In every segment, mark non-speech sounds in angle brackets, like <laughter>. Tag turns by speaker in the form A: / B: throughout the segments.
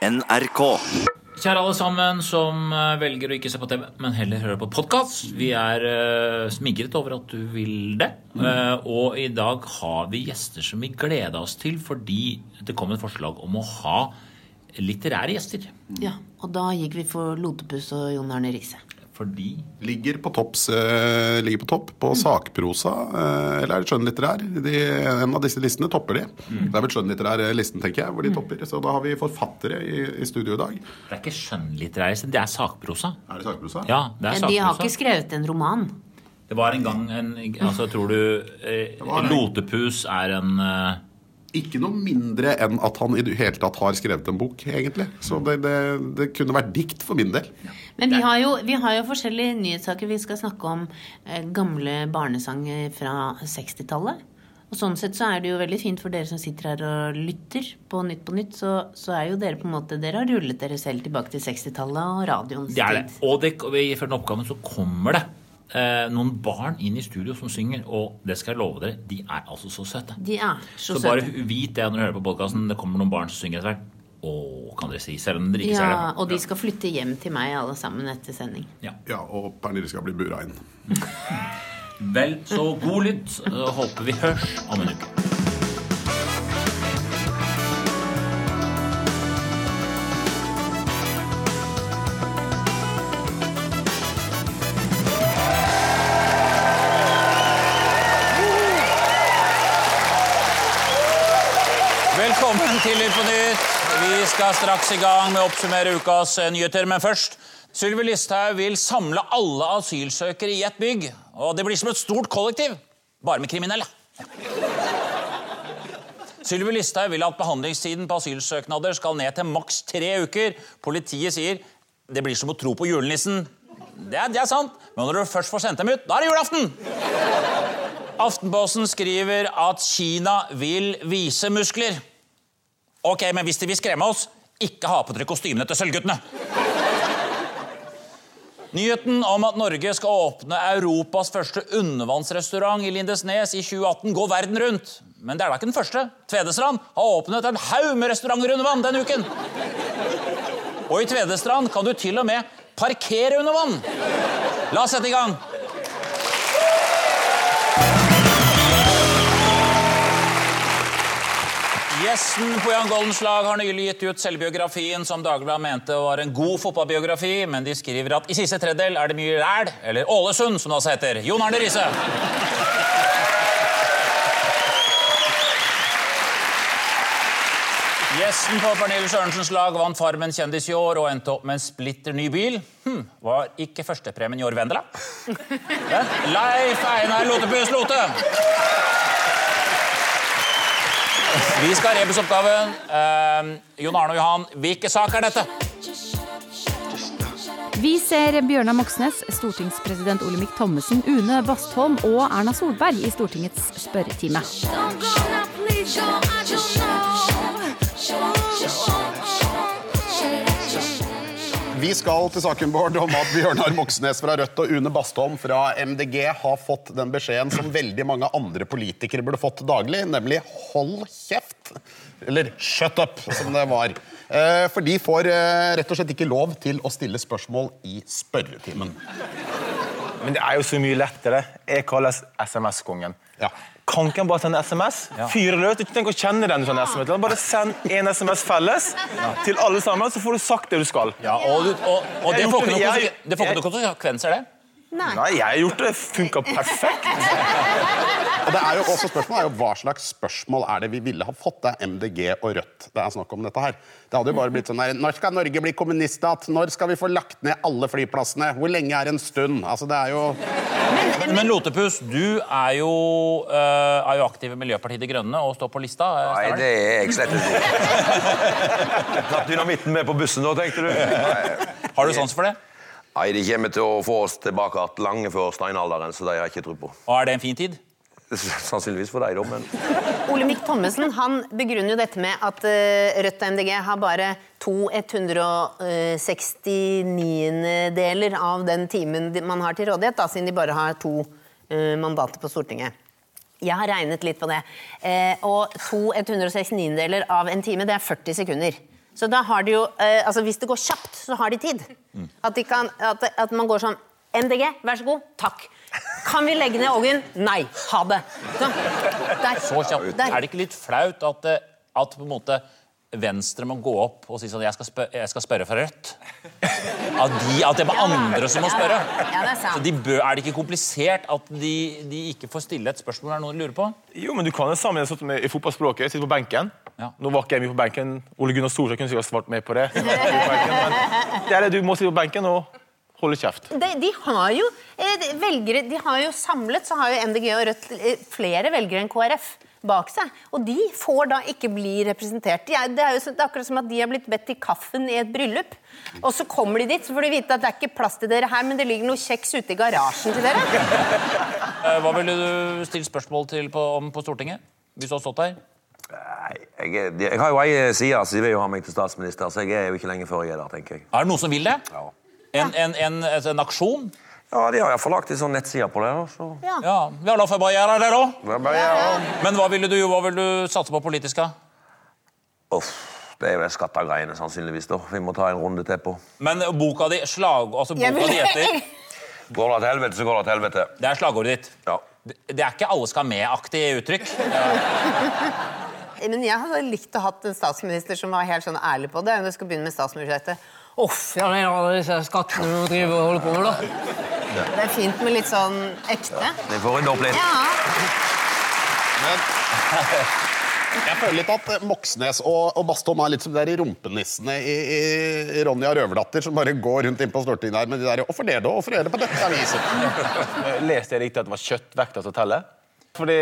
A: NRK.
B: Kjære alle sammen som eh, velger å ikke se på TV, men heller høre på podkast. Vi er uh, smigret over at du vil det. Eh, og i dag har vi gjester som vi gleder oss til fordi det kom et forslag om å ha litterære gjester.
C: Ja, og da gikk vi for Lotepus og Jon Arne Riise.
B: Fordi
D: Ligger på, topps, eh, ligger på topp på sakprosa, eh, eller er det skjønnlitterær? De, en av disse listene topper de. Det er vel skjønnlitterær listen, tenker jeg, hvor de topper. Så da har vi forfattere i, i studio i dag.
B: det er ikke skjønnlitterær, det er sakprosa.
D: Er det sakprosa?
B: Ja, det er
C: Men de har ikke skrevet en roman.
B: Det var en gang en Altså, tror du eh. Lotepus er en eh,
D: Ikke noe mindre enn at han i det hele tatt har skrevet en bok, egentlig. Så det, det, det kunne vært dikt for min del.
C: Men vi har jo, vi har jo forskjellige nyhetssaker. Vi skal snakke om eh, gamle barnesanger fra 60-tallet. Og sånn sett så er det jo veldig fint for dere som sitter her og lytter på Nytt på Nytt, så, så er jo dere på en måte Dere har rullet dere selv tilbake til 60-tallet og radioens
B: Det er det. Og det, i oppgaven så kommer det eh, noen barn inn i studio som synger, og det skal jeg love dere, de er altså så søte.
C: De er så,
B: Så bare
C: søte.
B: vit det når du hører på podkasten. Det kommer noen barn som synger etter hvert. Å, kan dere si. Selv om dere ikke
C: Ja,
B: ser det.
C: og de skal flytte hjem til meg alle sammen etter sending.
B: Ja.
D: Ja, Og Pernille skal bli bura inn. <laughs>
B: Vel, så god lytt. Håper vi hørs om en uke. Velkommen på Nytt. Vi skal straks i gang med å oppsummere ukas eh, nyheter. Men først Sylvi Listhaug vil samle alle asylsøkere i ett bygg. Og det blir som et stort kollektiv, bare med kriminelle. Sylvi Listhaug vil at behandlingstiden på asylsøknader skal ned til maks tre uker. Politiet sier det blir som å tro på julenissen. Det er, det er sant, men når du først får sendt dem ut, da er det julaften! Aftenposten skriver at Kina vil vise muskler. Ok, men hvis de vil skremme oss, ikke ha på dere kostymene til Sølvguttene. Nyheten om at Norge skal åpne Europas første undervannsrestaurant i Lindesnes i 2018 går verden rundt. Men det er da ikke den første. Tvedestrand har åpnet en haug med restauranter under vann denne uken. Og i Tvedestrand kan du til og med parkere under vann. La oss sette i gang. Gjesten på Jan Goldens lag har nylig gitt ut selvbiografien som Dagbladet mente var en god fotballbiografi, men de skriver at i siste tredjedel er det mye ræl, eller Ålesund, som det også heter. Jon Arne Riise. Gjesten på Pernille Sørensens lag vant Farmen kjendis i år og endte opp med en splitter ny bil. Hm, var ikke førstepremien i år Vendela? <laughs> Leif Einar Lotepus Lote. Vi skal ha rebusoppgaven. Uh, Jon Arne og Johan, hvilken sak er dette?
E: Vi ser Bjørnar Moxnes, stortingspresident Olemic Thommessen, Une Bastholm og Erna Solberg i Stortingets spørretime.
D: Vi skal til saken Bård, om at Bjørnar Moxnes fra Rødt og Une Bastholm fra MDG har fått den beskjeden som veldig mange andre politikere burde fått daglig, nemlig 'hold kjeft'. Eller 'shut up', som det var. Eh, For de får eh, rett og slett ikke lov til å stille spørsmål i spørretimen.
F: Men det er jo så mye lettere. Jeg kalles SMS-kongen.
D: Ja.
F: Kan ikke han bare sende SMS? Fyre løs. Ikke tenk å kjenne den. Sånn SMS. Bare send en SMS felles til alle sammen, så får du sagt det du skal.
B: Ja, og, du, og, og det får ikke noen konsekvenser, det.
C: Nei.
F: Nei, jeg har gjort det. Det funka perfekt. <laughs>
D: Og det er jo også spørsmålet er jo Hva slags spørsmål er det vi ville ha fått? Det er MDG og Rødt det er snakk om dette her. Det hadde jo bare blitt sånn her Når skal Norge bli kommuniststat? Når skal vi få lagt ned alle flyplassene? Hvor lenge er en stund? Altså, det er jo
B: Men Lotepus, du er jo, eh, er jo aktiv i Miljøpartiet De Grønne og står på lista. eh,
G: Nei, det er jeg slett ikke. <laughs>
H: Tatt dynamitten med på bussen nå, tenkte du?
B: Har du sans for det?
G: Nei, De kommer til å få oss tilbake igjen lange før steinalderen, så det har jeg ikke tro på.
B: Og er det en fin tid? <laughs>
G: Sannsynligvis for deg, da, men <laughs>
C: Olemic Thommessen han begrunner jo dette med at eh, Rødt og MDG har bare to 169-deler av den timen de- man har til rådighet, da, siden de bare har to eh, mandater på Stortinget. Jeg har regnet litt på det. Eh, og to 169-deler av en time, det er 40 sekunder. Så da har de jo eh, Altså hvis det går kjapt, så har de tid. At, de kan, at, at man går sånn MDG, vær så god. Takk. Kan vi legge ned Ågen? Nei. Ha det. Så, der.
B: Så kjapt.
C: Der.
B: Er det ikke litt flaut at, eh, at på en måte Venstre må gå opp og si sånn Jeg skal, spør jeg skal spørre for Rødt. At, de, at det var andre som må spørre.
C: Ja, det er sant.
B: Så de bør, Er det ikke komplisert at de, de ikke får stille et spørsmål? Er det noe de lurer på?
F: Jo, men du kan det sammenligne sånn i fotballspråket. Sitte på benken.
B: Ja.
F: Nå var ikke jeg mye på benken. Ole Gunnar Solskjær kunne sikkert svart med på det. På det er det du må sitte på benken og holde kjeft.
C: de, de har jo eh, de, velgere De har jo samlet så har jo MDG og Rødt eh, flere velgere enn KrF bak seg. Og de får da ikke bli representert. De er, det er jo det er akkurat som at de har blitt bedt i kaffen i et bryllup. Og så kommer de dit, så får de vite at det er ikke plass til dere her, men det ligger noe kjeks ute i garasjen til dere.
B: Eh, Hva ville du stilt spørsmål til på, om på Stortinget? Hvis du hadde stått der?
G: Jeg, er- jeg har jo ei side, så de vil jo ha meg til statsminister, så jeg er jo ikke lenge før jeg er der, tenker jeg.
B: Er det noen som vil det?
G: Ja,
B: En, en, en, altså en aksjon?
G: ja de har iallfall lagt en sånn nettside på det. Så.
C: Ja.
B: Ja, Vi har få bare gjøre det, da.
G: Det er bare, ja.
B: Men hva ville du, hva vil du satse på politisk? da?
G: Uff, det er jo de skattegreiene, sannsynligvis. da. Vi må ta en runde til på.
B: Men boka di slag, altså boka
C: vil-
B: di heter
G: Går det til helvete, så går det til helvete.
B: Det er slagordet ditt.
G: Ja.
B: Det det er ikke alle skal med-aktig uttrykk. <laughs>
C: Men jeg hadde likt å hatt en statsminister som var helt sånn ærlig på det. Du skal begynne med statsbudsjettet. Uff, ja, er alle disse skattene du driver og holder på med, da. Det er fint med litt sånn ekte.
G: Det får en opp litt.
C: Ja.
D: Men jeg føler litt at eh, Moxnes og, og Bastholm er litt som de der rumpenissene i, i Ronja Røverdatter, som bare går rundt inn på Stortinget der med de der 'Hvorfor det, da? Hvorfor er det på dette aviset?'
F: Eh, <laughs> Leste jeg riktig at det var kjøttvekta som teller? Fordi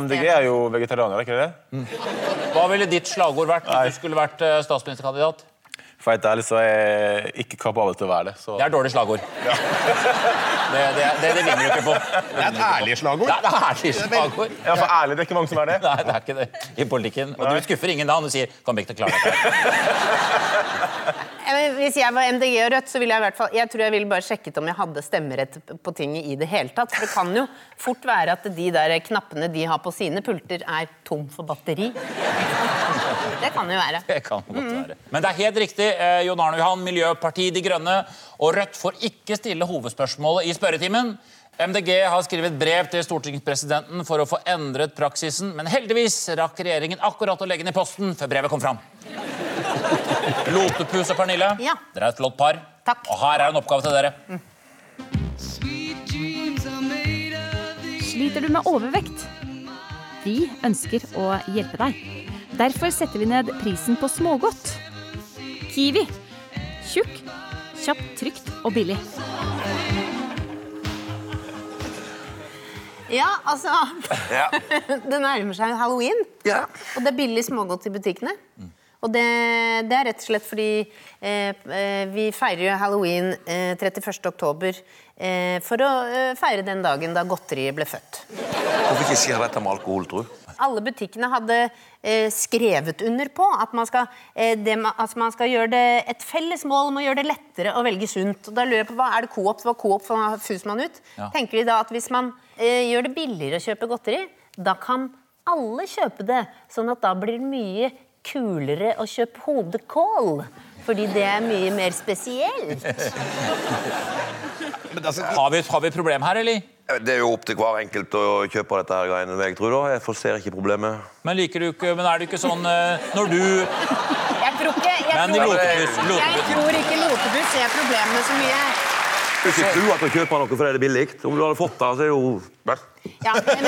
F: MDG er jo vegetarianer, er ikke det?
B: Hva ville ditt slagord vært hvis du skulle vært eh, statsministerkandidat?
F: For helt ærlig så er jeg ikke kapabel til å være det. Så.
B: Det er dårlig slagord. <laughs> Det, det, det, det vinner du ikke på.
D: Det er et ærlig slagord.
B: Det er et ærlig slagord.
F: Ja, for ærlig, det er ikke mange som er det.
B: Nei, det er ikke det i politikken. Og du skuffer ingen da når du sier «Kom ikke til å klare dette'. <laughs>
C: Hvis jeg var MDG og Rødt, så ville jeg i hvert fall Jeg tror jeg ville bare sjekket om jeg hadde stemmerett på tinget i det hele tatt. For det kan jo fort være at de der knappene de har på sine pulter, er tom for batteri. Det kan jo være.
B: Det kan godt være. Men det er helt riktig. Eh, Jon Arne Johan, Miljøpartiet De Grønne og Rødt får ikke stille hovedspørsmålet i spørretimen. MDG har skrevet brev til stortingspresidenten for å få endret praksisen, men heldigvis rakk regjeringen akkurat å legge den i posten før brevet kom fram. Lotepus og Pernille,
C: Ja.
B: dere er et flott par.
C: Takk.
B: Og her er en oppgave til dere.
E: Sliter du med overvekt? Vi ønsker å hjelpe deg. Derfor setter vi ned prisen på smågodt. Kiwi. Tjukk, kjapt, trygt og billig.
C: Ja, altså
G: Ja. <laughs>
C: Det nærmer seg halloween,
G: Ja.
C: og det er billig smågodt i butikkene. Og det, det er rett og slett fordi eh, eh, vi feirer jo halloween eh, 31. oktober eh, for å eh, feire den dagen da godteriet ble født.
G: Hvorfor ikke skjer dette med alkohol, tro?
C: Alle butikkene hadde eh, skrevet under på at man skal, eh, det, altså man skal gjøre det et felles mål om å gjøre det lettere å velge sunt. Og da lurer jeg på, hva Er det Coop? Hva Coop fuser man ut.
B: Ja.
C: Tenker de da at hvis man eh, gjør det billigere å kjøpe godteri, da kan alle kjøpe det. Sånn at da blir det mye kulere å kjøpe hodekål. Fordi det er mye mer spesielt.
D: Men altså,
B: Har vi, har vi et problem her, eller?
G: Det er jo opp til hver enkelt å kjøpe dette her greiene, jeg tror da. Jeg forser ikke problemet.
B: Men liker du ikke Men er det ikke sånn eh, når du
C: Jeg tror ikke, jeg tror, jeg tror ikke lotebuss ser problemene så mye.
G: Du skal ikke tro at du kjøper noe fordi det er billig. Om du hadde fått det, så er det jo
C: Ja, men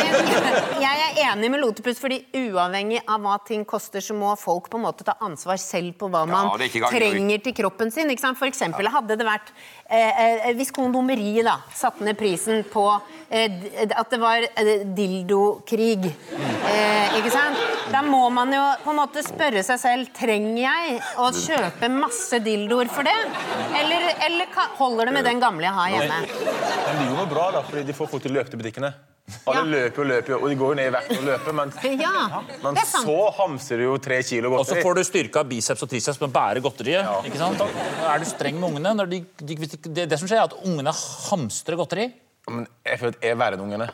C: jeg er enig med Lotepus, fordi uavhengig av hva ting koster, så må folk på en måte ta ansvar selv på hva man
G: er gang-
C: trenger til kroppen sin. Ikke sant? For eksempel hadde det vært eh, eh, Hvis kondomeriet da satte ned prisen på eh, at det var eh, dildokrig, eh, ikke sant? Da må man jo på en måte spørre seg selv Trenger jeg å kjøpe masse dildoer for det? Eller, eller holder det med den gamle jeg har hjemme?
F: Men det noe bra, da, fordi de får folk til å løpe til butikkene. Alle
C: Ja.
F: løper og løper, og de går jo ned i vekt og løper, men,
C: Ja,
F: men så hamser du jo tre kilo godteri.
B: Og så får du styrka biceps og triceps med å bære godteriet. ikke sant? Er du streng med ungene? De, de- det, det som skjer, er at ungene hamstrer godteri.
F: Men jeg føler at jeg er verre enn ungene.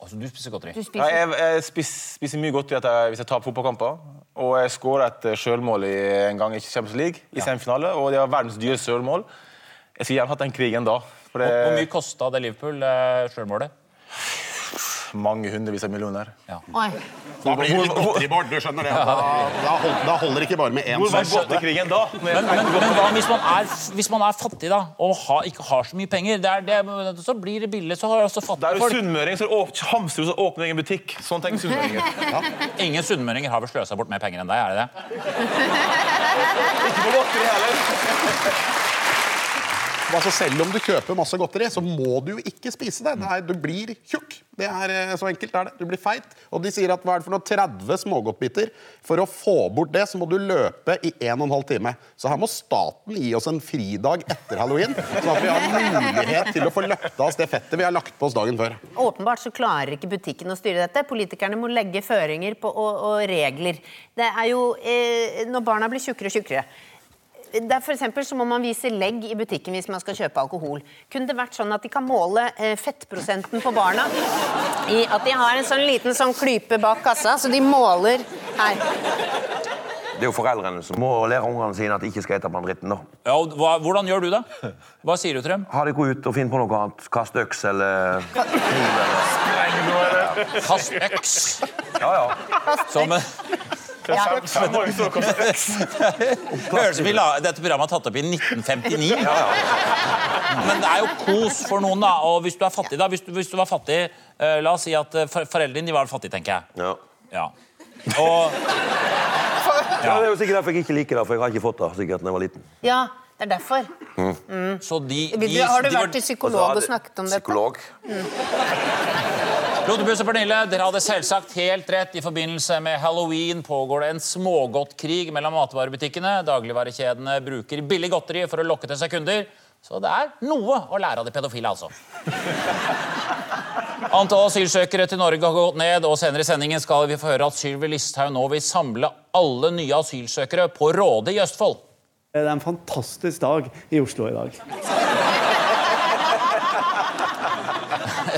B: Altså, du spiser godteri.
C: Du
F: Ja, jeg jeg spiser, spiser mye godteri at jeg, hvis jeg på fotballkamper. Og jeg skåra et eh, sjølmål i, en gang i Champions League, i semifinale, og det var verdens dyreste sjølmål. Jeg skulle gjerne hatt den krigen da. For det
B: Hvor mye kosta det Liverpool eh, sjølmålet?
F: Mange hundrevis av millioner.
C: Oi.
D: Da blir det litt godteribord, du skjønner det. Da, da, hold, da holder det ikke bare med én
F: Hvor var godtekrigen da?
B: Men, men, men hva hvis man er, hvis man er fattig da, og ha, ikke har så mye penger? Det er, det, så blir det billig. Så har også
F: er
B: fattige folk
F: sunnmøring, som åp- hamstrer du så åpner egen butikk. Sånn tenker sunnmøringer.
B: Ingen sunnmøringer har vel sløsa bort mer penger enn deg? er det det?
F: Ikke på godteri heller.
D: Altså, selv om du kjøper masse godteri, så må du jo ikke spise det. Nei, du blir tjukk. Det er eh, Så enkelt er det. Du blir feit. Og de sier at hva er det for noe 30 smågodtbiter? For å få bort det, så må du løpe i 1 12 time. Så her må staten gi oss en fridag etter halloween, sånn at vi har mulighet til å få løpt av oss det fettet vi har lagt på oss dagen før.
C: Åpenbart så klarer ikke butikken å styre dette. Politikerne må legge føringer på, og, og regler. Det er jo eh, når barna blir tjukkere og tjukkere. Det er for eksempel så må man vise legg i butikken hvis man skal kjøpe alkohol. Kunne det vært sånn at de kan måle eh, fettprosenten på barna? I at de har en sånn liten sånn klype bak kassa, så de måler her.
G: Det er jo foreldrene som må lære ungene sine at de ikke skal ete på dritten. da.
B: Ja, og hva, hvordan gjør du det? Hva sier du til dem?
G: Ha det gå ut og finn på noe annet. Kast øks eller kniv eller
B: Kast øks.
G: Ja, ja.
B: Som
C: Ja. <laughs>
B: Høres ut som dette programmet er tatt opp i 1959. Men det er jo kos for noen, da. Og hvis du er fattig, da. Hvis du, hvis du var fattig uh, La oss si at for, foreldrene dine var fattige, tenker jeg.
G: ja.
B: Ja. Og <laughs>
G: Ja, Det er jo sikkert derfor jeg ikke liker det, for jeg har ikke fått det sikkert da jeg var liten.
C: ja, det er derfor.
B: så de, de
C: Har du vært til psykolog og snakket om dette?
G: Psykolog.
B: Lotepus og Pernille, dere hadde selvsagt helt rett. I forbindelse med halloween pågår det en smågodtkrig mellom matvarebutikkene. Dagligvarekjedene bruker billig godteri for å lokke til seg kunder. Så det er noe å lære av de pedofile, altså. Antall asylsøkere til Norge har gått ned, og senere i sendingen skal vi få høre at Sylvi Listhaug nå vil samle alle nye asylsøkere på Råde i Østfold.
A: Det er en fantastisk dag i Oslo i dag.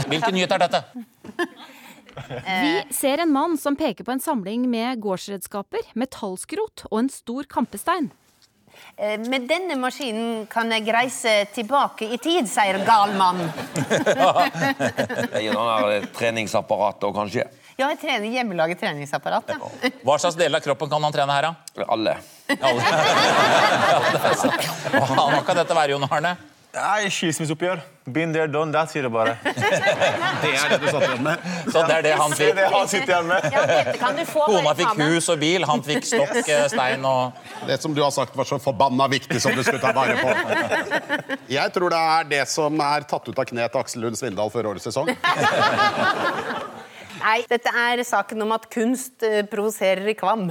B: Hvilken nyhet er dette?
E: Vi ser en mann som peker på en samling med gårdsredskaper, metallskrot og en stor kampestein.
C: Eh, Med denne maskinen kan jeg reise tilbake i tid, sier gal mann. <laughs>
G: Det er noen her treningsapparat og kanskje
C: Ja, jeg trener hjemmelaget treningsapparat. Ja.
B: Hva slags deler av kroppen kan han trene her, da?
G: alle. <laughs>
B: Alle. <laughs> Ja, det er sant. Hva kan dette være, Jon Arne?
F: Nei, skilsmisseoppgjør. Been there, done that, sier det bare. <laughs>
D: Det er det du satt igjen med.
B: Så det er det han fikk.
F: det han sitter igjen med.
C: Ja, dette kan du få
B: Kona fikk hus og bil, han fikk stokk, eh, stein og
D: Det som du har sagt var så forbanna viktig som du skulle ta vare på. Jeg tror det er det som er tatt ut av kneet til Aksel Lund Svindal før årets sesong. <laughs>
C: Nei, dette er saken om at kunst eh, provoserer i Kvam.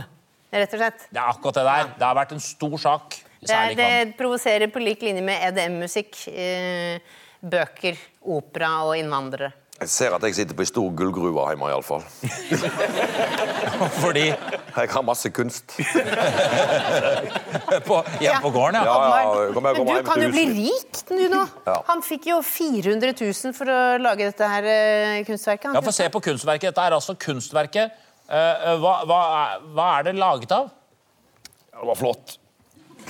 C: Rett og slett.
B: Det er akkurat det der. Det har vært en stor sak.
C: Det, er, det provoserer på lik linje med EDM-musikk, eh, bøker, opera og innvandrere.
G: Jeg ser at jeg sitter på ei stor gullgruve hjemme, iallfall. <laughs>
B: Fordi
G: Jeg har masse kunst. <laughs>
B: på, Hjemme på gården, ja.
G: Ja, ja, kom her,
C: Men du kan jo bli rik, du nå.
G: Ja.
C: Han fikk jo 400 000 for å lage dette her eh, kunstverket.
B: Ja, Få se på kunstverket. Dette er altså kunstverket. Eh, hva, hva, er, hva er det laget av?
G: Det var flott.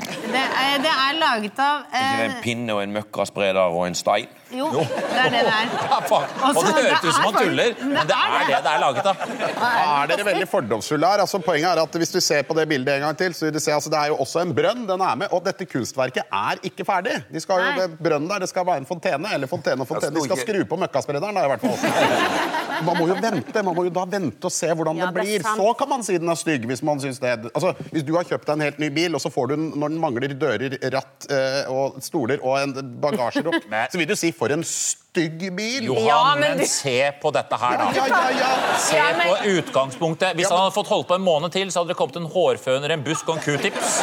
C: Det er, det er laget av
G: Ikke
C: eh,
G: en pinne og en møkkaspreder og en stein?
C: Jo, det er det det er. <laughs>
B: Ja,
C: Altså,
B: det høres ut som han
C: er
B: tuller, men det er det det er laget av.
D: er dere veldig fordomsfulle her. Altså, poenget er at Hvis du ser på det bildet en gang til, så vil du se altså, det er jo også en brønn. den er med, Og dette kunstverket er ikke ferdig. De skal jo, brønnen der, det skal være en fontene. Eller fontene og fontene. De skal skru på møkkasprederen. da, i hvert fall. <laughs> Man må jo vente man må jo da vente og se hvordan
C: Ja,
D: det blir.
C: Det
D: Så kan man si den er stygg. Hvis man synes det Altså, hvis du har kjøpt deg en helt ny bil, og så får du den når den mangler dører, ratt eh, og stoler og en bagasjerom, så vil du si 'for en stygg bil'.
B: Johan,
C: Ja, men
B: men
C: du-
B: se på dette her, da.
D: Ja, ja, ja.
B: Se
C: Ja, men-
B: på utgangspunktet. Hvis han hadde fått holdt på en måned til, så hadde det kommet en hårføner, en busk og en q-tips.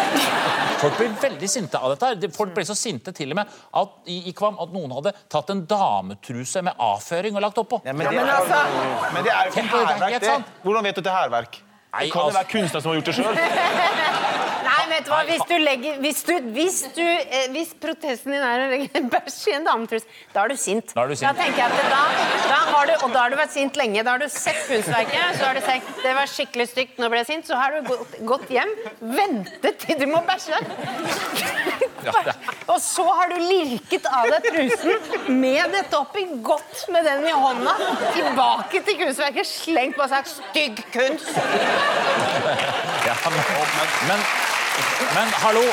B: Folk blir veldig sinte av dette. her. Folk ble så sinte til og med at, i, i Kvam at noen hadde tatt en dametruse med avføring og lagt oppå.
F: Ja, men, det
C: men altså-
F: men det er jo ikke
B: det, det er
F: hærverk, det. Hvordan vet du at det er hærverk?
B: Nei,
F: Det kan jo
B: altså,
F: være kunstner som har gjort det sjøl. <laughs>
C: Nei, vet du hva, hvis du legger Hvis, du, hvis, du, eh, hvis protesten din er å legge bæsj i en dametruse, da er du sint.
B: Da er du sint.
C: Da tenker jeg at da, da har du, Og da har du vært sint lenge. Da har du sett kunstverket, så har du tenkt det var skikkelig stygt, nå ble jeg sint. Så har du gått, gått hjem, ventet til du må bæsje. Og så har du lirket av deg trusen med dette oppi, godt med den i hånda, tilbake til kunstverket, slengt på seg 'stygg kunst'.
B: ja, men, men, men hallo,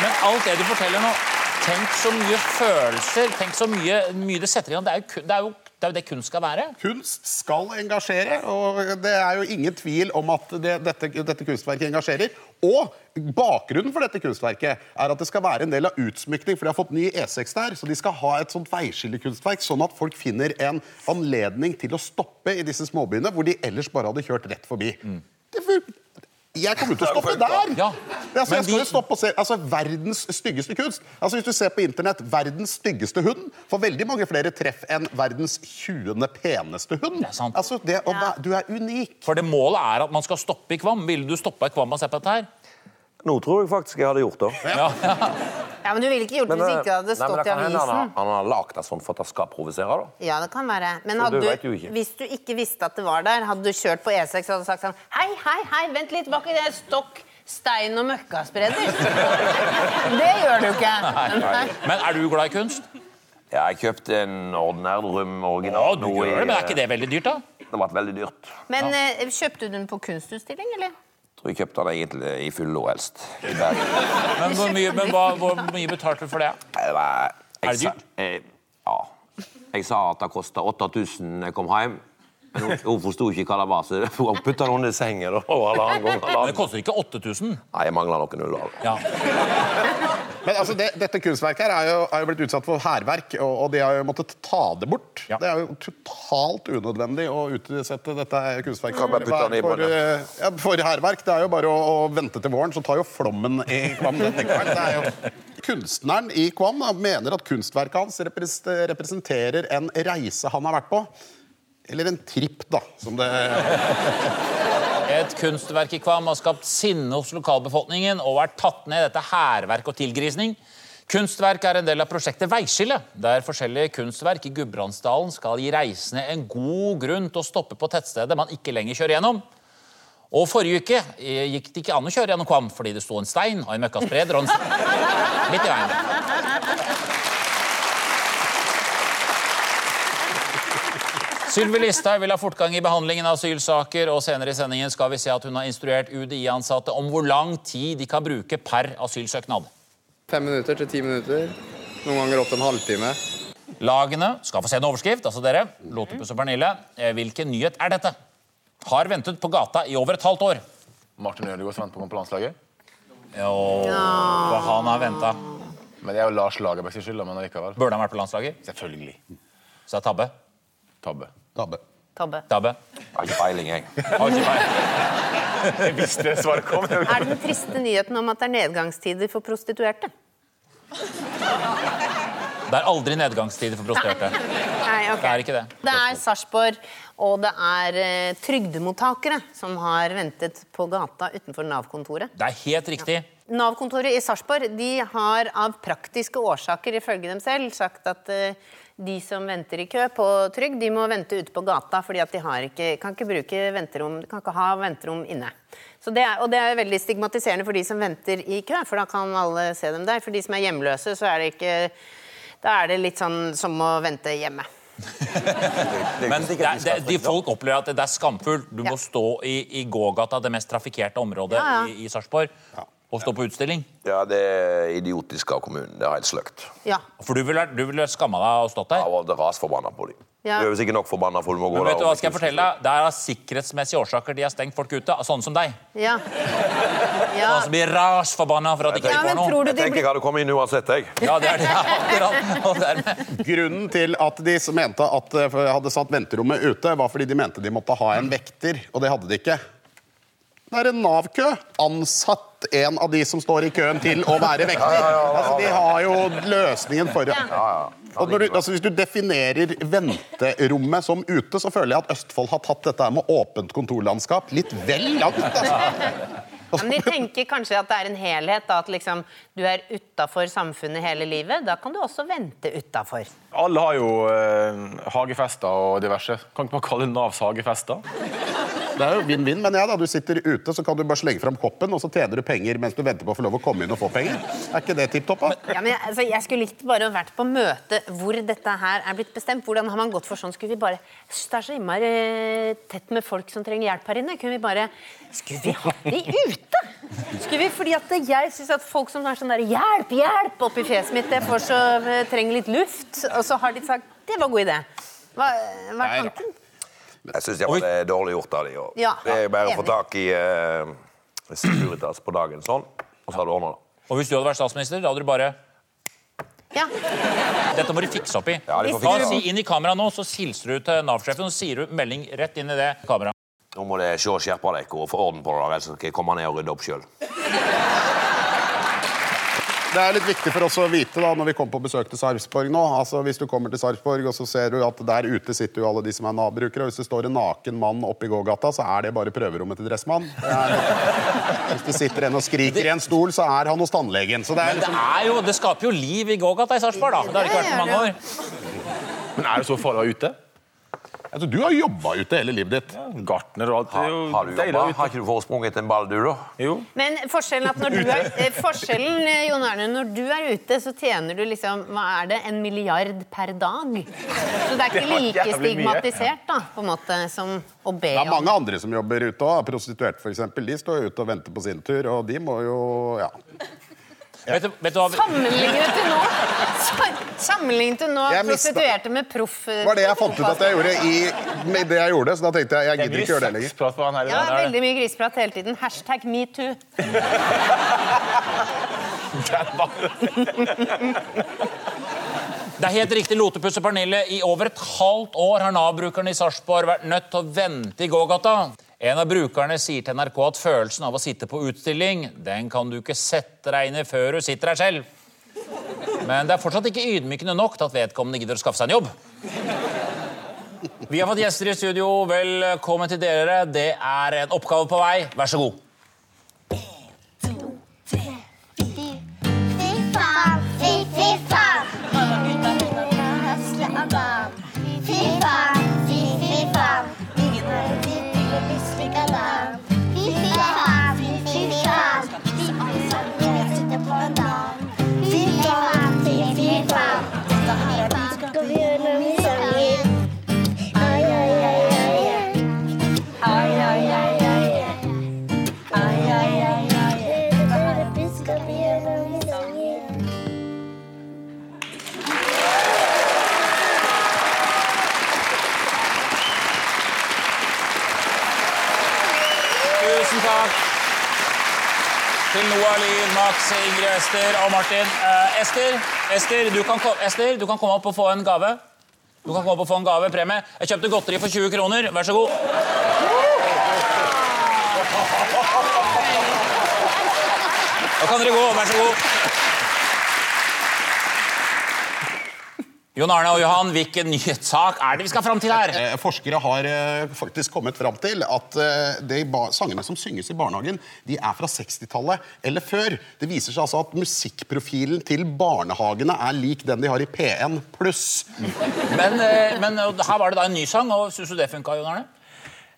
B: men alt det du forteller nå Tenk så mye følelser, tenk så mye, mye det setter i gang. Det er jo det er jo det, er jo det kunst skal være.
D: Kunst skal engasjere, og det er jo ingen tvil om at det, dette, dette kunstverket engasjerer. Og bakgrunnen for dette kunstverket er at det skal være en del av utsmykning, for de har fått ny E6 der, så de skal ha et sånt veiskillekunstverk, sånn at folk finner en anledning til å stoppe i disse småbyene, hvor de ellers bare hadde kjørt rett forbi. Det fun- jeg kommer til å stoppe der!
B: Ja,
D: Altså, jeg skal jo stoppe og se, altså Verdens styggeste kunst. Altså Hvis du ser på internett 'verdens styggeste hund', får veldig mange flere treff enn 'verdens 20. peneste hund'.
B: Det er sant.
D: Altså, det, og, ja. Du er unik.
B: For det målet er at man skal stoppe i Kvam. Ville du stoppa i Kvam og sett på dette her?
G: Nå tror jeg faktisk jeg hadde gjort det.
B: Ja, <laughs> ja.
C: Men du ville ikke gjort det hvis
G: eh,
C: ikke det hadde
G: nei,
C: stått
G: det
C: i
G: kan hende han har, han har lagd det sånn for at det skal provosere. da.
C: Ja, det kan være. Men hadde
G: du
C: du, hvis du ikke visste at det var der, hadde du kjørt på E6 og hadde sagt sånn Hei, hei, hei, vent litt bak i det stokk, stein og møkkaspreder. <laughs> det gjør du ikke. Nei.
B: Men er du glad i kunst?
G: Ja, jeg kjøpte en ordinær drøm
B: original.
G: original.
B: du gjør det, men er ikke det veldig dyrt, da?
G: Det ble veldig dyrt.
C: Men ja. kjøpte du den på kunstutstilling, eller?
G: Tror jeg kjøpte den egentlig i Fullo helst. I Bergen. <laughs>
B: Men hvor mye, men hva, hvor mye betalte du for det?
G: Det var, jeg
B: Er det dyrt?
G: Jeg, ja. Jeg sa at det kosta 8000 da jeg kom hjem. Men hun, hun forsto ikke hva det var, så hun <laughs> putta den under senga. og gang.
B: Men det koster ikke 8000?
G: Nei, jeg mangla noen nuller.
B: Ja.
D: Men altså, det, Dette kunstverket her er jo, er jo blitt utsatt for hærverk, og, og de har jo måttet ta det bort.
B: Ja.
D: Det er jo totalt unødvendig å utsette dette kunstverket for, eh, ja, for hærverk. Det er jo bare å, å vente til våren, så tar jo flommen i Kvam den. Det er jo Kunstneren i Kvam da, mener at kunstverket hans representerer en reise han har vært på. Eller en tripp, da, som det
B: Et kunstverk i Kvam har skapt sinne hos lokalbefolkningen og er tatt ned etter hærverk og tilgrisning. Kunstverk er en del av prosjektet Veiskille, der forskjellige kunstverk i Gudbrandsdalen skal gi reisende en god grunn til å stoppe på tettstedet man ikke lenger kjører gjennom. Og Forrige uke eh, gikk det ikke an å kjøre gjennom Kvam fordi det sto en stein og en møkkaspreder og en midt i veien. Sylvi Listhaug vil ha fortgang i behandlingen av asylsaker, og senere i sendingen skal vi se at hun har instruert UDI-ansatte om hvor lang tid de kan bruke per asylsøknad.
I: Fem minutter til ti minutter. Noen ganger opp til en halvtime.
B: Lagene skal få se en overskrift, altså dere, Lotepus og Pernille. Eh, Hvilken nyhet er dette? Har ventet på gata i over et halvt år.
F: Martin Ødegaard som venter på meg på landslaget.
B: Jo, hva han har venta.
F: Men det er jo Lars Lagerbäcks skyld, men allikevel.
B: Burde han vært på landslaget?
F: Selvfølgelig.
B: Så det er tabbe.
F: Tabbe.
D: Tabbe.
C: Tabbe.
B: Tabbe.
G: Har ikke peiling, jeg.
B: Har ikke peiling.
F: Jeg visste det svaret kom.
C: Er det den triste nyheten om at det er nedgangstider for prostituerte?
B: Det er aldri nedgangstider for prostituerte.
C: Nei, ok.
B: Det er ikke det.
C: Det er Sarpsborg, og det er eh, trygdemottakere som har ventet på gata utenfor Nav-kontoret.
B: Det er helt riktig.
C: Nav-kontoret i Sarpsborg har av praktiske årsaker ifølge dem selv sagt at eh, de som venter i kø på trygd, de må vente ute på gata, fordi at de har ikke, kan ikke bruke venterom, kan ikke ha venterom inne. Så det er, og det er veldig stigmatiserende for de som venter i kø, for da kan alle se dem der. For de som er hjemløse, så er det ikke Da er det litt sånn som å vente hjemme.
B: Men det, det, de folk opplever at det er skamfullt. Du
C: Ja.
B: må stå i, i gågata, det mest trafikkerte området
C: Ja, ja.
B: i, i Sarpsborg, og stå på utstilling.
G: Ja, det er idiotisk av kommunen. Det er helt sløkt.
C: Ja.
B: For du ville, du ville skamma deg og stått
G: Jeg
B: der.
G: var rasforbanna på dem.
C: Ja.
G: Du er sikkert nok forbanna for du må gå
B: Men vet du hva skal jeg fortelle deg? Det er av sikkerhetsmessige årsaker de har stengt folk ute. Sånne som deg.
C: Ja. ja.
B: Sånne som blir rasforbanna for at de ikke
C: ja
B: får noe.
G: Jeg tenker
C: ikke
G: jeg hadde kommet inn uansett, jeg. <laughs>
B: Ja, det er det. Akkurat.
D: Grunnen til at de som mente at eh, hadde satt venterommet ute, var fordi de mente de måtte ha en vekter, og det hadde de ikke. Det er en Nav-kø. Ansatt en av de som står i køen til å være vekter. <laughs> Altså, de har jo løsningen for det. Og når du, altså, hvis du definerer venterommet som ute, så føler jeg at Østfold har tatt dette med åpent kontorlandskap litt vel langt. Altså.
C: Men de tenker kanskje at det er en helhet, da, at liksom, du er utafor samfunnet hele livet. Da kan du også vente utafor.
F: Alle har jo eh, hagefester og diverse. Kan ikke man kalle det Navs hagefester?
D: Det er jo vinn-vinn, men ja, da du sitter ute, så kan du bare slenge fram koppen, og så tjener du penger mens du venter på å få lov å komme inn og få penger. Er ikke det tipp topp? da?
C: Ja, men jeg, altså, jeg skulle likt bare vært på møte hvor dette her er blitt bestemt. Hvordan har man gått for sånn? Skulle vi bare Det er så innmari eh, tett med folk som trenger hjelp her inne. Kunne vi bare Skulle vi hatt de ute? Skulle vi, fordi at jeg syns at folk som er sånn der Hjelp, hjelp! oppi fjeset mitt, jeg får så eh, trenger litt luft. Og så har de sagt Det var god idé. Hva, hva er tanken?
G: Jeg syns det er dårlig gjort av de. og
C: Ja,
G: Det er bare å få tak i uh, Securitas på dagen sånn, og så har du ordna det.
B: Og hvis du hadde vært statsminister, da hadde du bare
C: Ja.
B: Dette må de fikse opp i.
G: Ja, de fikse det.
B: si inn i kameraet nå, så hilser du til Nav-sjefen og sier du melding rett inn i det kameraet.
G: Nå må det se og skjerpe dere og få orden på det, ellers skal jeg komme ned og rydde opp sjøl.
D: Det er litt viktig for oss å vite da, når vi kommer på besøk til Sarpsborg nå. Altså, hvis du kommer til Sarpsborg og så ser du at der ute sitter jo alle de som er Nav-brukere. og Hvis det står en naken mann oppe i gågata, så er det bare prøverommet til Dressmann. Det hvis det sitter en og skriker i en stol, så er han hos tannlegen. Så det er
B: Men det,
D: liksom,
B: er jo, det skaper jo liv i gågata i Sarpsborg, da. Det har det ikke vært på mange år.
F: Men er det så farlig å være ute?
D: Altså, du har jobba ute hele livet ditt.
F: Gartner og alt. Ha,
G: Har, du jobba? Har ikke du foresprunget en ball, du, da?
F: Jo.
C: Men forskjellen, at når du er, <laughs> eh, forskjellen eh, Jon Arne, når du er ute, så tjener du liksom hva er det, en milliard per dag. Så det er ikke
F: Det
C: like stigmatisert da, på en måte, som å be om
D: Det er mange andre som jobber ute òg. Prostituerte, f.eks. De står ute og venter på sin tur, og de må jo Ja.
B: Vet, du, vet du hva
C: Sammenlignet du nå Sa- <laughs> Sammenlignet du nå
D: Jeg
C: prostituerte med proff...
D: Det var det jeg fant ut at jeg gjorde i, med det jeg gjorde, så da tenkte jeg jeg
F: er
D: gidder ikke gjøre det lenger.
F: sexprat på han her i
C: Ja,
F: dag.
C: veldig mye griseprat hele tiden. Hashtag metoo.
B: Det er helt riktig, lotepusse, Pernille. I over et halvt år har Nav-brukerne i Sarpsborg vært nødt til å vente i gågata. En av brukerne sier til NRK at følelsen av å sitte på utstilling, den kan du ikke sette deg inn i før du sitter her selv. Men det er fortsatt ikke ydmykende nok til at vedkommende gidder å skaffe seg en jobb. Vi har fått gjester i studio. Velkommen til dere. Det er en oppgave på vei. Vær så god. Ester og Martin. Eh, Ester, Ester, du kan, Ester, du kan komme opp og få en gave. Du kan komme opp og få en gave, premie. Jeg kjøpte godteri for 20 kroner. Vær så god. Da kan dere gå. Vær så god. Jon Arne og Johan, hvilken nyhetssak er det vi skal fram til her?
D: Eh, Forskere har eh, faktisk kommet fram til at eh, de ba sangene som synges i barnehagen, de er fra 60-tallet eller før. Det viser seg altså at musikkprofilen til barnehagene er lik den de har i P1 pluss.
B: Men, eh, men her var det da en ny sang, og syns du det funka, Jon Arne?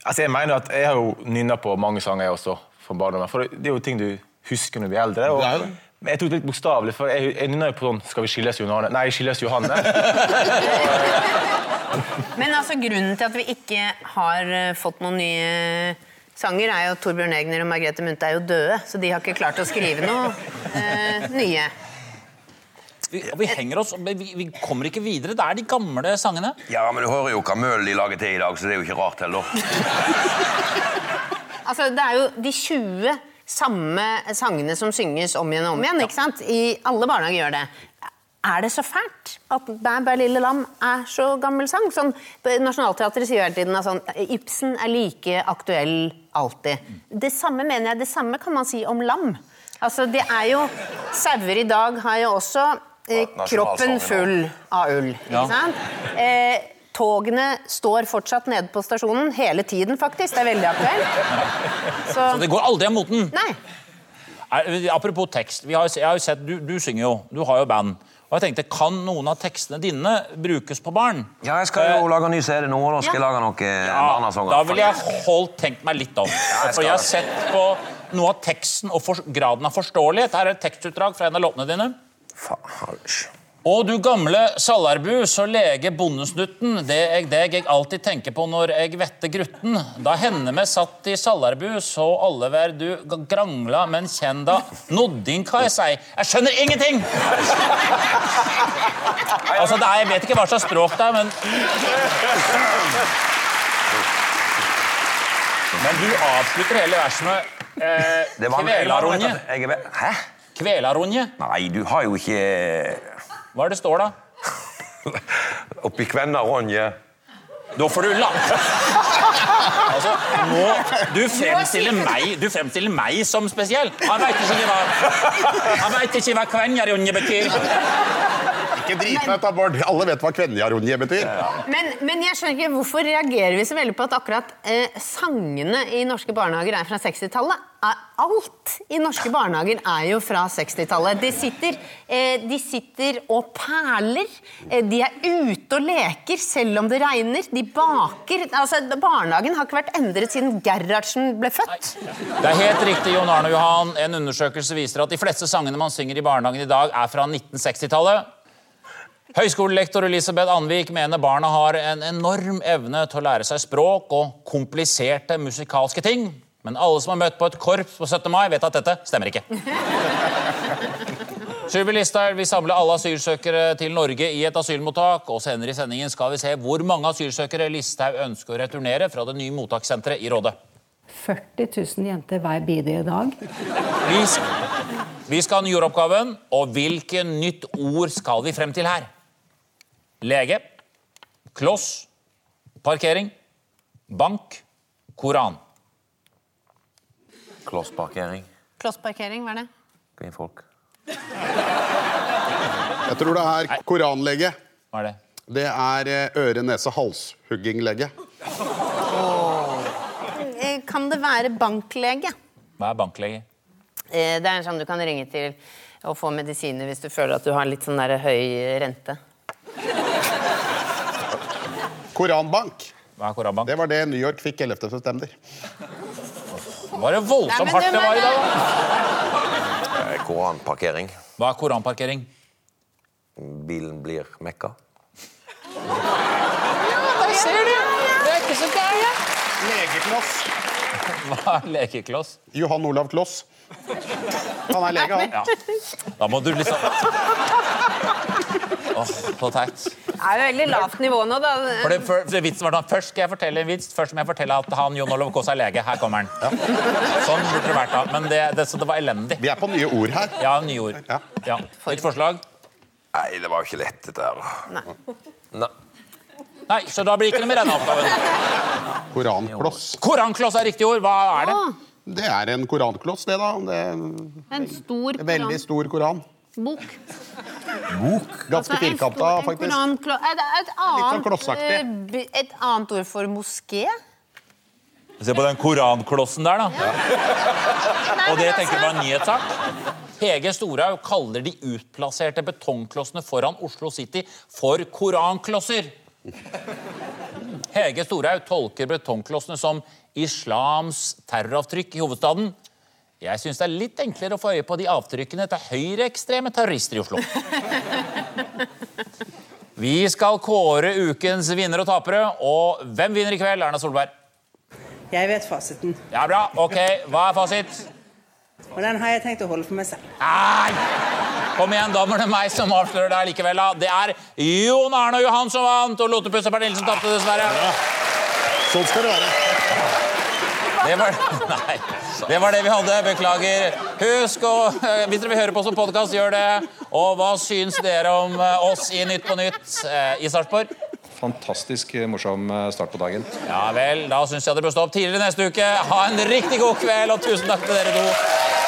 F: Altså, jeg mener at jeg har jo nynna på mange sanger jeg også fra barndommen. For det er jo ting du husker når du blir eldre. Og,
D: Det er jo det.
F: Men jeg tok det litt bokstavelig, for jeg, jeg nynna jo på sånn Skal vi skilles, Johanne? Nei, skilles, Johanne. <laughs>
C: Men altså, grunnen til at vi ikke har eh, fått noen nye sanger, er jo at Torbjørn Egner og Margrethe Munthe er jo døde, så de har ikke klart å skrive noe eh, nye.
B: Vi, vi henger oss, vi, vi kommer ikke videre. Det er de gamle sangene.
G: Ja, men du hører jo hva møl de lager til i dag, så det er jo ikke rart heller.
C: Altså, det er jo de 20 samme sangene som synges om igjen og om igjen, ikke sant? I alle barnehager gjør det. er det så fælt at Bæ, bæ, lille lam er så gammel sang? Sånn, Nationaltheatret sier hele tiden at sånn, Ibsen er like aktuell alltid. Det samme mener jeg, det samme kan man si om lam. Altså, det er jo Sauer i dag har jo også eh, kroppen full av ull. Ikke sant? Eh, togene står fortsatt nede på stasjonen hele tiden, faktisk. Det er veldig aktuelt. <laughs> Så,
B: Så det går aldri av moten.
C: Nei.
B: Nei, Apropos tekst. Vi har, jeg har jo sett, du, du synger jo, du har jo band. Og jeg tenkte, Kan noen av tekstene dine brukes på barn?
G: Ja, jeg skal jo lage en ny serie nå, og da skal jeg lage noen eh,
B: Ja,
G: barnesanger.
B: da ville jeg holdt tenkt meg litt om. <laughs>
G: jeg
B: For jeg har sett på noe av teksten og for, graden av forståelighet. Her er et tekstutdrag fra en av låtene dine. Å, du gamle salarbu, så lege bondesnutten, det er deg jeg alltid tenker på når jeg vetter grutten. Da henne me satt i salarbu, så alle vær du grangla, men kjenn da nodding, hva jeg sier. Jeg skjønner ingenting! Altså, det er, Jeg vet ikke hva slags språk det er, men Men du avslutter hele verset med eh,
G: ve- Hæ?
B: Kvelaronje.
G: Nei, du har jo ikke
B: Hva er det står, da? <laughs>
J: Oppi Kvenna, Ronje.
B: Da får du langt Altså, nå, du fremstiller meg Du fremstiller meg som spesiell. Han veit ikke hva Han vet ikke hva kvenjaronje betyr.
D: Ikke drit meg ut av Bård. Alle vet hva kvenjaronje betyr.
C: Men, men jeg skjønner ikke hvorfor reagerer vi så veldig på at akkurat eh, sangene i norske barnehager er fra 60-tallet. Er- Alt i norske barnehager er jo fra 60-tallet. De, sitter, eh, de sitter og perler. Eh, de er ute og leker selv om det regner. De baker. Altså, barnehagen har ikke vært endret siden Gerhardsen ble født.
B: Det er helt riktig, Jon Arne Johan. En undersøkelse viser at de fleste sangene man synger i barnehagen i dag, er fra 1960-tallet. Høyskolelektor Elisabeth Anvik mener barna har en enorm evne til å lære seg språk og kompliserte musikalske ting. Men alle som har møtt på et korps på 17. mai, vet at dette stemmer ikke. Sylvi Listhaug vil samle alle asylsøkere til Norge i et asylmottak. og Senere i sendingen skal vi se hvor mange asylsøkere Listhaug ønsker å returnere fra det nye mottakssenteret i Råde.
K: 40 000 jenter hver bidige dag.
B: Vi, vi skal ha nyoppgaven, og hvilket nytt ord skal vi frem til her? Lege, kloss, parkering, bank, koran.
G: Klossparkering.
C: Klossparkering, hva er det?
G: Kvinnfolk.
D: Jeg tror det er koranlege.
B: Hva er det?
D: Det er eh, øre-nese-halshugginglege.
C: Eh, Kan det være banklege?
B: Hva er banklege?
C: Eh, Det er en sånn du kan ringe til og få medisiner hvis du føler at du har litt sånn der høy rente.
D: Koranbank.
B: Hva er koranbank?
D: Det var det New York fikk 11. september.
B: Var det voldsomt
C: Nei, men
B: hardt
C: du,
B: det var i dag? da?
G: Eh, Koranparkering.
B: Hva er koranparkering?
G: Bilen blir mekka.
B: Der ser du! Det er ikke så gærent.
D: Legekloss.
B: Hva er lekekloss?
D: Johan Olav Kloss. Han er lege, han.
B: Ja. Da må du liksom Åh, så teit.
C: Det er jo veldig lavt nivå nå, da.
B: For det, for, for vitsen var sånn, Først skal jeg fortelle en vits, først må jeg fortelle at han Jon Olav Kaas er lege. Her kommer han. Sånn burde det vært da. Men det, det, så det var elendig.
D: Vi er på nye ord her.
B: Ja, nye ord. Ja. Nytt forslag?
G: Nei, det var jo ikke lett, dette her. Nei.
B: Nei, så da blir det ikke noe mer denne oppgaven.
D: Korankloss.
B: Korankloss er riktig ord. Hva er det?
D: Det er en korankloss, det, da. Det
C: En stor
D: koran. veldig stor koran.
C: Koranbok.
D: Ganske
C: Altså, en
D: firkanta, faktisk.
C: en Er det et
D: Litt sånn
C: annet, b- et annet ord for moské?
B: Se på den koranklossen der, da. Og det tenker jeg var en nyhetssak? Hege Storhaug kaller de utplasserte betongklossene foran Oslo City for koranklosser. Hege Storhaug tolker betongklossene som islams terroravtrykk i hovedstaden. Jeg syns det er litt enklere å få øye på de avtrykkene til høyreekstreme terrorister i Oslo. <laughs> Vi skal kåre ukens vinnere og tapere, og hvem vinner i kveld? Erna Solberg.
L: Jeg vet fasiten,
B: Ja, bra. Ok, hva er fasit?
L: og den har jeg tenkt å holde for meg selv.
B: Nei! Kom igjen, da blir det meg som avslører deg likevel. da. Det er Jon Arne og Johan som vant, og Lotepus og Pernille som tapte, dessverre. Ja.
D: Sånn skal det være.
B: Det var, <laughs> nei, det var det vi hadde. Beklager. Husk å eh, Hvis dere vil høre på som podkast, gjør det. Og hva syns dere om eh, oss i Nytt på Nytt eh, i Sarpsborg?
M: Fantastisk morsom start på dagen.
B: Ja vel, da syns jeg dere bør stå opp tidligere neste uke. Ha en riktig god kveld, og tusen takk til dere to